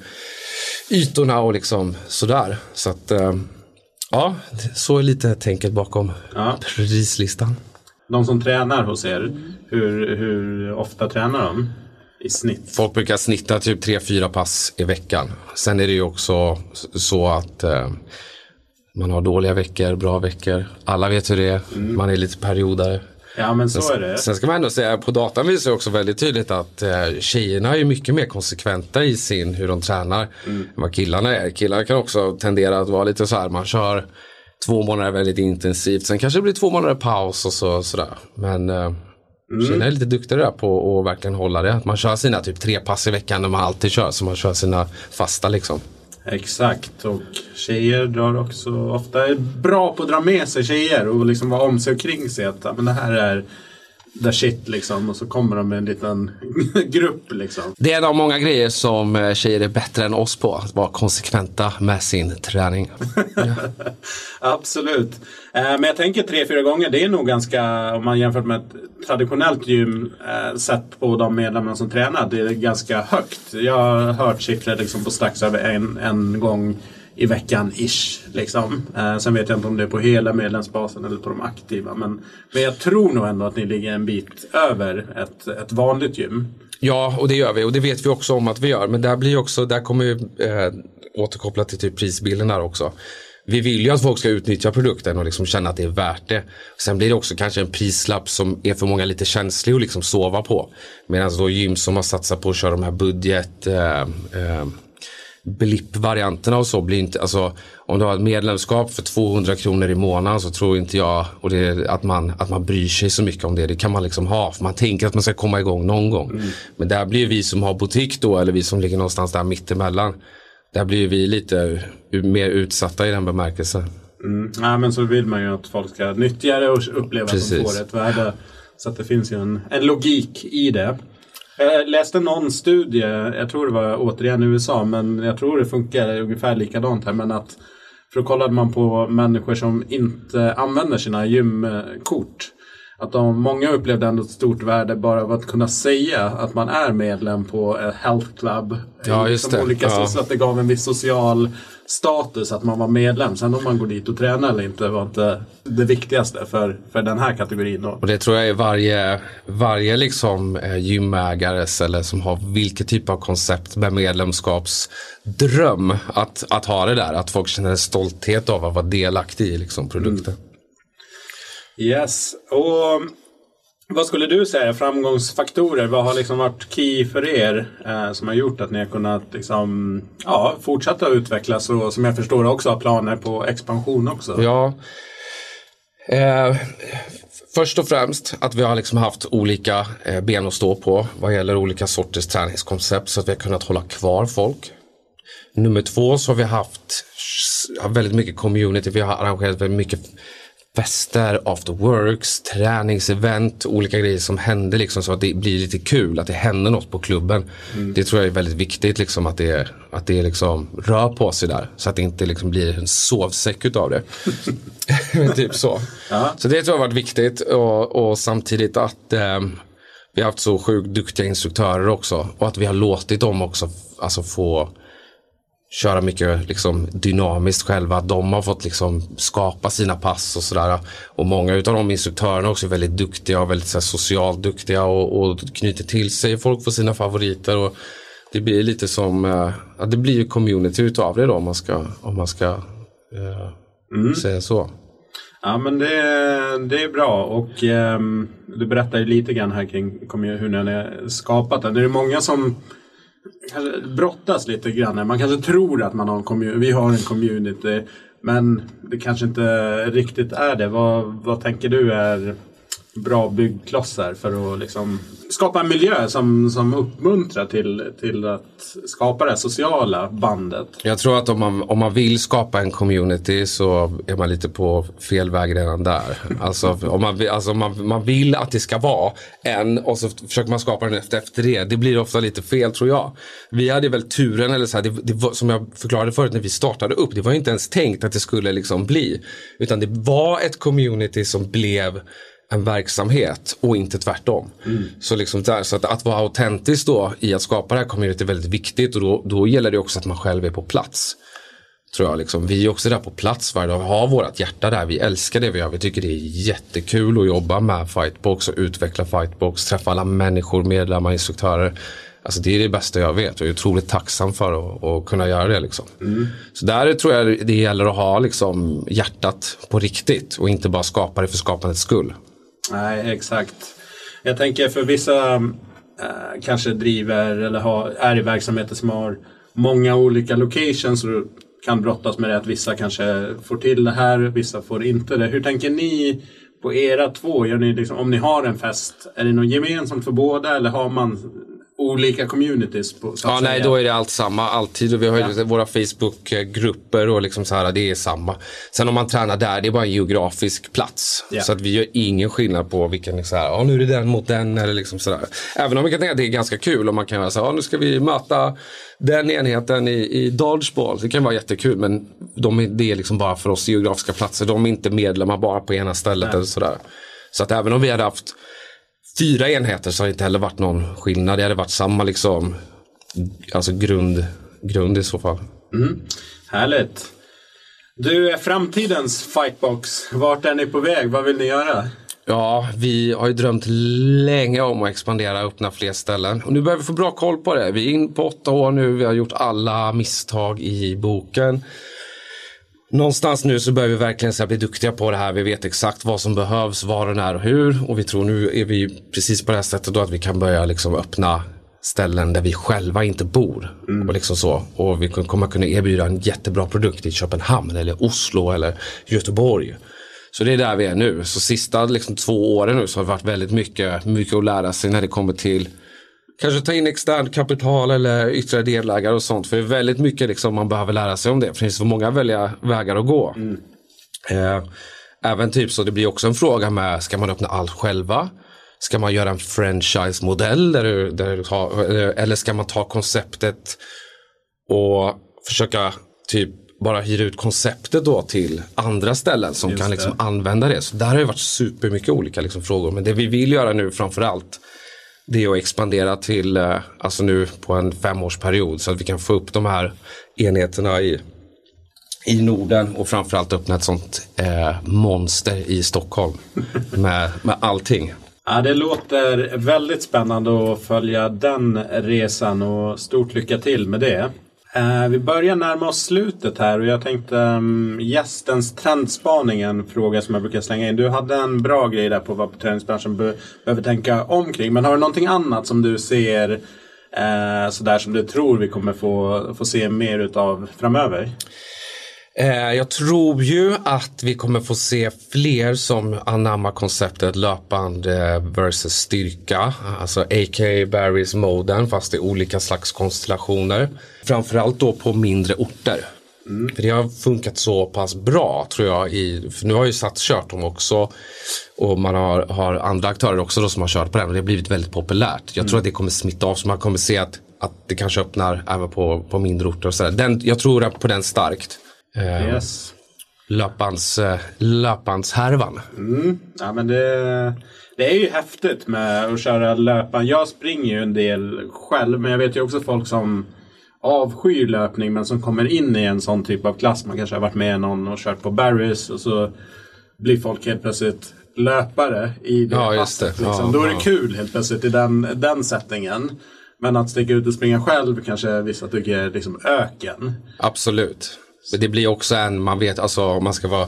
S2: ytorna och liksom sådär. Så att eh, Ja, så är lite tänket bakom ja. prislistan.
S1: De som tränar hos er, hur, hur ofta tränar de? I snitt?
S2: Folk brukar snitta typ 3-4 pass i veckan. Sen är det ju också så att eh, man har dåliga veckor, bra veckor. Alla vet hur det är. Mm. Man är lite periodare.
S1: Ja men så är det.
S2: Sen ska man ändå säga, på datan visar också väldigt tydligt att eh, tjejerna är mycket mer konsekventa i sin hur de tränar mm. än vad killarna är. Killar kan också tendera att vara lite så här, man kör två månader väldigt intensivt, sen kanske det blir två månader paus och så, sådär. Men eh, mm. tjejerna är lite duktigare på att verkligen hålla det. Att man kör sina typ tre pass i veckan när man alltid kör, så man kör sina fasta liksom.
S1: Exakt och tjejer drar också ofta är bra på att dra med sig tjejer och liksom vara om sig och kring sig. Att men det här är the shit liksom och så kommer de med en liten grupp liksom.
S2: Det är en av många grejer som eh, tjejer är bättre än oss på. Att vara konsekventa med sin träning.
S1: Absolut. Eh, men jag tänker tre, fyra gånger. Det är nog ganska, om man jämför med ett traditionellt gym eh, sett på de medlemmarna som tränar. Det är ganska högt. Jag har hört siffror liksom på strax över en, en gång i veckan ish. Liksom. Eh, sen vet jag inte om det är på hela medlemsbasen eller på de aktiva. Men, men jag tror nog ändå att ni ligger en bit över ett, ett vanligt gym.
S2: Ja, och det gör vi och det vet vi också om att vi gör. Men där blir också, där kommer vi eh, återkoppla till typ prisbilden där också. Vi vill ju att folk ska utnyttja produkten och liksom känna att det är värt det. Sen blir det också kanske en prislapp som är för många lite känslig att liksom sova på. Medan då gym som har satsat på att köra de här budget eh, eh, blippvarianterna och så blir inte, alltså om du har ett medlemskap för 200 kronor i månaden så tror inte jag och det att, man, att man bryr sig så mycket om det. Det kan man liksom ha för man tänker att man ska komma igång någon gång. Mm. Men där blir vi som har butik då eller vi som ligger någonstans där mittemellan. Där blir vi lite mer utsatta i den bemärkelsen.
S1: Mm. Ja, men så vill man ju att folk ska nyttja det och uppleva Precis. att de får ett värde. Så att det finns ju en, en logik i det. Jag läste någon studie, jag tror det var återigen i USA, men jag tror det funkar ungefär likadant här. Men att för då kollade man på människor som inte använder sina gymkort. Att de, många upplevde ändå ett stort värde bara av att kunna säga att man är medlem på ett health club.
S2: Ja, just det.
S1: Olika,
S2: ja.
S1: Så att det gav en viss social status att man var medlem. Sen om man går dit och tränar eller inte var inte det viktigaste för, för den här kategorin.
S2: Och det tror jag är varje, varje liksom eh, gymägares eller som har vilket typ av koncept med medlemskapsdröm att, att ha det där. Att folk känner en stolthet av att vara delaktig i liksom, produkten. Mm.
S1: Yes, och vad skulle du säga framgångsfaktorer? Vad har liksom varit key för er eh, som har gjort att ni har kunnat liksom, ja, fortsätta utvecklas och som jag förstår också har planer på expansion också?
S2: Ja. Eh, först och främst att vi har liksom haft olika eh, ben att stå på vad gäller olika sorters träningskoncept så att vi har kunnat hålla kvar folk. Nummer två så har vi haft väldigt mycket community. Vi har arrangerat väldigt mycket fester, after works, träningsevent, olika grejer som händer liksom så att det blir lite kul, att det händer något på klubben. Mm. Det tror jag är väldigt viktigt liksom att det, att det liksom rör på sig där. Så att det inte liksom blir en sovsäck utav det. typ så. Ja. Så det tror jag har varit viktigt och, och samtidigt att eh, vi har haft så sjukt duktiga instruktörer också och att vi har låtit dem också alltså få köra mycket liksom, dynamiskt själva. De har fått liksom, skapa sina pass och sådär. Och många av de instruktörerna också är väldigt duktiga och väldigt så här, socialt duktiga och, och knyter till sig folk för sina favoriter. Och det blir lite som, eh, det blir ju community utav det då om man ska, om man ska eh, mm. säga så.
S1: Ja men det, det är bra och eh, du berättar ju lite grann här kring hur ni har skapat den. Det är många som kanske brottas lite grann. Man kanske tror att man har en community. Vi har en community. Men det kanske inte riktigt är det. Vad, vad tänker du är bra byggklossar för att liksom skapa en miljö som, som uppmuntrar till, till att skapa det här sociala bandet.
S2: Jag tror att om man, om man vill skapa en community så är man lite på fel väg redan där. Alltså, om man, alltså man, man vill att det ska vara en och så försöker man skapa den efter, efter det. Det blir ofta lite fel tror jag. Vi hade väl turen, eller så här, det, det var, som jag förklarade förut när vi startade upp, det var inte ens tänkt att det skulle liksom bli. Utan det var ett community som blev en verksamhet och inte tvärtom. Mm. Så, liksom där, så att, att vara autentisk då i att skapa det här community är väldigt viktigt och då, då gäller det också att man själv är på plats. Tror jag liksom. Vi är också där på plats varje dag. Vi har vårt hjärta där. Vi älskar det vi gör. Vi tycker det är jättekul att jobba med Fightbox och utveckla Fightbox. Träffa alla människor, medlemmar, instruktörer. Alltså det är det bästa jag vet och jag är otroligt tacksam för att, att kunna göra det. Liksom. Mm. Så där tror jag det gäller att ha liksom, hjärtat på riktigt och inte bara skapa det för skapandets skull.
S1: Nej, exakt. Jag tänker för vissa eh, kanske driver eller har, är i verksamheter som har många olika locations och kan brottas med det att vissa kanske får till det här, vissa får inte det. Hur tänker ni på era två? Gör ni liksom, om ni har en fest, är det något gemensamt för båda eller har man olika communities. På,
S2: ja, nej, då är det allt samma, alltid. Och vi har ju ja. våra Facebookgrupper och liksom så här, det är samma. Sen om man tränar där, det är bara en geografisk plats. Ja. Så att vi gör ingen skillnad på vilken, så här, ja, nu är det den mot den eller liksom sådär. Även om vi kan tänka att det är ganska kul om man kan göra så här, ja, nu ska vi möta den enheten i, i dodgeball. Det kan vara jättekul, men de, det är liksom bara för oss geografiska platser. De är inte medlemmar bara på ena stället nej. eller sådär. Så att även om vi hade haft fyra enheter så har det inte heller varit någon skillnad. Det hade varit samma liksom, alltså grund, grund i så fall.
S1: Mm. Härligt. Du, är framtidens fightbox, vart är ni på väg? Vad vill ni göra?
S2: Ja, vi har ju drömt länge om att expandera och öppna fler ställen. Och nu börjar vi få bra koll på det. Vi är in på åtta år nu, vi har gjort alla misstag i boken. Någonstans nu så börjar vi verkligen så bli duktiga på det här. Vi vet exakt vad som behövs, var och när och hur. Och vi tror nu är vi precis på det här sättet då att vi kan börja liksom öppna ställen där vi själva inte bor. Mm. Och, liksom så. och vi kommer kunna erbjuda en jättebra produkt i Köpenhamn eller Oslo eller Göteborg. Så det är där vi är nu. Så sista liksom, två åren nu så har det varit väldigt mycket, mycket att lära sig när det kommer till Kanske ta in externt kapital eller ytterligare delägare och sånt. För det är väldigt mycket liksom man behöver lära sig om det. För det finns så många välja vägar att gå. Mm. Eh, även typ så det blir också en fråga med, ska man öppna allt själva? Ska man göra en franchise-modell där du, där du har, eller ska man ta konceptet och försöka typ bara hyra ut konceptet då till andra ställen som Just kan liksom använda det. Så där har det varit supermycket olika liksom frågor. Men det vi vill göra nu framförallt det är att expandera till, eh, alltså nu på en femårsperiod så att vi kan få upp de här enheterna i, i Norden och framförallt öppna ett sånt eh, monster i Stockholm med, med allting.
S1: Ja, det låter väldigt spännande att följa den resan och stort lycka till med det. Eh, vi börjar närma oss slutet här och jag tänkte um, gästens trendspaning en fråga som jag brukar slänga in. Du hade en bra grej där på vad träningsbranschen be behöver tänka omkring. Men har du någonting annat som du ser eh, sådär som du tror vi kommer få, få se mer utav framöver?
S2: Eh, jag tror ju att vi kommer få se fler som anammar konceptet löpande versus styrka. Alltså a.k.a. Barrys moden fast i olika slags konstellationer. Framförallt då på mindre orter. Mm. För det har funkat så pass bra tror jag. I, för nu har ju Sats kört dem också. Och man har, har andra aktörer också då som har kört på den. Och det har blivit väldigt populärt. Jag mm. tror att det kommer smitta av. Så man kommer se att, att det kanske öppnar även på, på mindre orter. Och så den, jag tror på den starkt.
S1: Eh, yes.
S2: Löpans, eh, löpanshärvan.
S1: Mm. Ja, men det, det är ju häftigt med att köra löpan. Jag springer ju en del själv men jag vet ju också folk som avskyr löpning men som kommer in i en sån typ av klass. Man kanske har varit med någon och kört på Barrys och så blir folk helt plötsligt löpare i det
S2: ja, passet.
S1: Det. Liksom. Ja, Då är det kul helt plötsligt i den, den settingen. Men att sticka ut och springa själv kanske vissa tycker är liksom öken.
S2: Absolut. Men det blir också en, man vet, alltså om man ska vara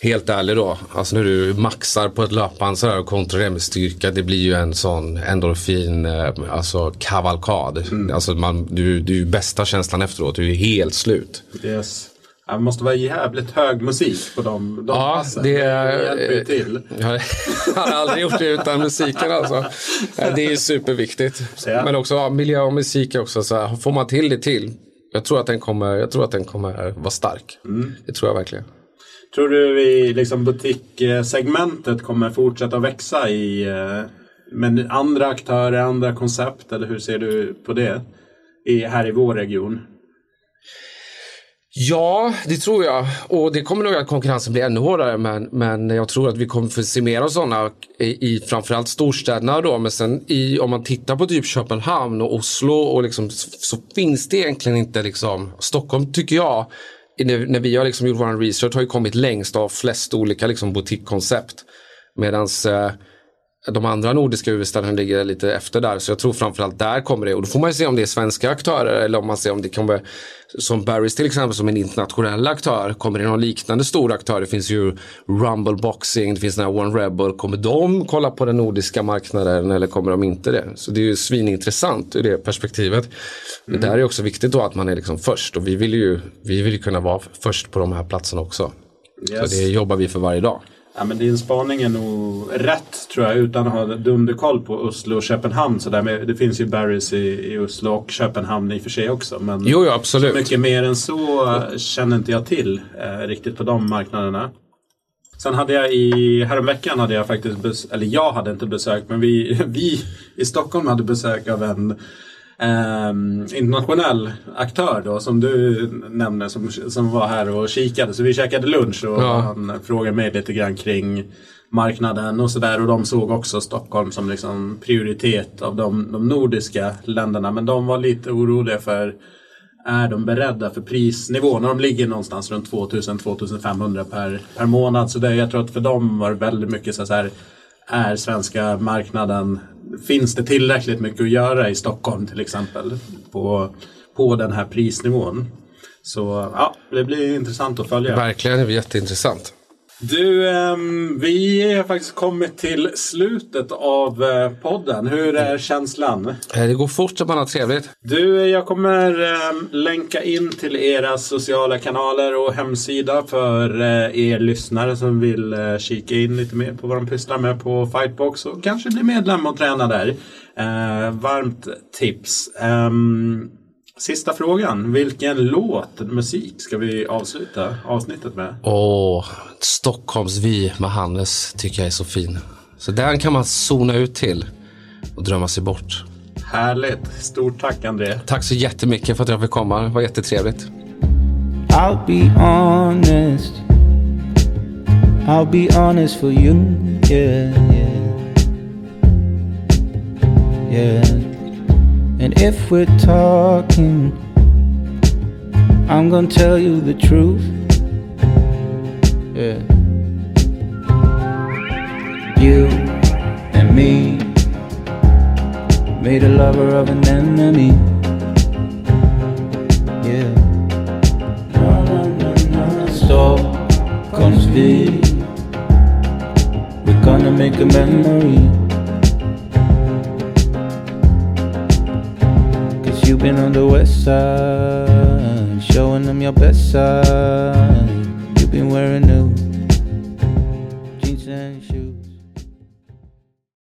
S2: helt ärlig då, alltså när du maxar på ett löpband sådär och kontrollerar med styrka, det blir ju en sån endorfin, eh, alltså kavalkad. Mm. Alltså man, du, du är bästa känslan efteråt, du är helt slut.
S1: Yes. Det måste vara jävligt hög musik på de, de
S2: ja, passen. Det, det till. Jag har aldrig gjort det utan musiken alltså. Det är superviktigt. Ja. Men också ja, miljö och musik också. Så här, får man till det till jag tror att den kommer, jag tror att den kommer vara stark. Mm. Det tror jag verkligen.
S1: Tror du i liksom butikssegmentet kommer fortsätta växa i eh, med andra aktörer, andra koncept? Eller hur ser du på det i, här i vår region?
S2: Ja, det tror jag. Och det kommer nog att konkurrensen bli ännu hårdare. Men, men jag tror att vi kommer få se mer av sådana i, i framförallt storstäderna då. Men sen i, om man tittar på typ Köpenhamn och Oslo och liksom, så finns det egentligen inte liksom. Stockholm tycker jag, när, när vi har liksom gjort vår research, har ju kommit längst av flest olika liksom boutiquekoncept. Medans eh, de andra nordiska huvudstäderna ligger lite efter där. Så jag tror framförallt där kommer det. Och då får man se om det är svenska aktörer eller om man ser om det kommer, som Barrys till exempel, som en internationell aktör. Kommer det någon liknande stor aktör? Det finns ju Rumble Boxing, det finns den här One Rebel. Kommer de kolla på den nordiska marknaden eller kommer de inte det? Så det är ju svinintressant ur det perspektivet. Mm. Det där är också viktigt då att man är liksom först. Och vi vill ju, vi vill kunna vara först på de här platserna också. Yes. Så det jobbar vi för varje dag.
S1: Ja, men din spaning är nog rätt tror jag utan att ha dunderkoll på Oslo och Köpenhamn. Så där med, det finns ju Barrys i, i Oslo och Köpenhamn i och för sig också. Men
S2: jo, jo, absolut.
S1: mycket mer än så känner inte jag till eh, riktigt på de marknaderna. Sen hade jag i, häromveckan hade jag faktiskt, eller jag hade inte besök, men vi, vi i Stockholm hade besök av en Um, internationell aktör då som du nämnde som, som var här och kikade. Så vi käkade lunch och ja. han frågade mig lite grann kring marknaden och sådär. Och de såg också Stockholm som liksom prioritet av de, de nordiska länderna. Men de var lite oroliga för är de beredda för prisnivån? de ligger någonstans runt 2000-2500 per, per månad. Så det, jag tror att för dem var det väldigt mycket så här är svenska marknaden, finns det tillräckligt mycket att göra i Stockholm till exempel på, på den här prisnivån? Så ja, det blir intressant att följa.
S2: Verkligen, det blir jätteintressant.
S1: Du, eh, vi har faktiskt kommit till slutet av eh, podden. Hur är känslan?
S2: Eh, det går fort man har trevligt.
S1: Du, jag kommer eh, länka in till era sociala kanaler och hemsida för eh, er lyssnare som vill eh, kika in lite mer på vad de pysslar med på Fightbox och kanske bli medlem och träna där. varmt tips. Sista frågan. Vilken låt, musik, ska vi avsluta avsnittet med?
S2: Åh, Stockholms Vi med Hannes tycker jag är så fin. Så den kan man zona ut till och drömma sig bort.
S1: Härligt. Stort tack André.
S2: Tack så jättemycket för att jag fick komma. Det var jättetrevligt.
S3: I'll be honest I'll be honest for you Yeah, yeah Yeah And if we're talking, I'm gonna tell you the truth. Yeah. You and me made a lover of an enemy. Yeah. No, no, no, no. V. We're gonna make a memory. You've been on the west side, showing them your best side. You've been wearing new.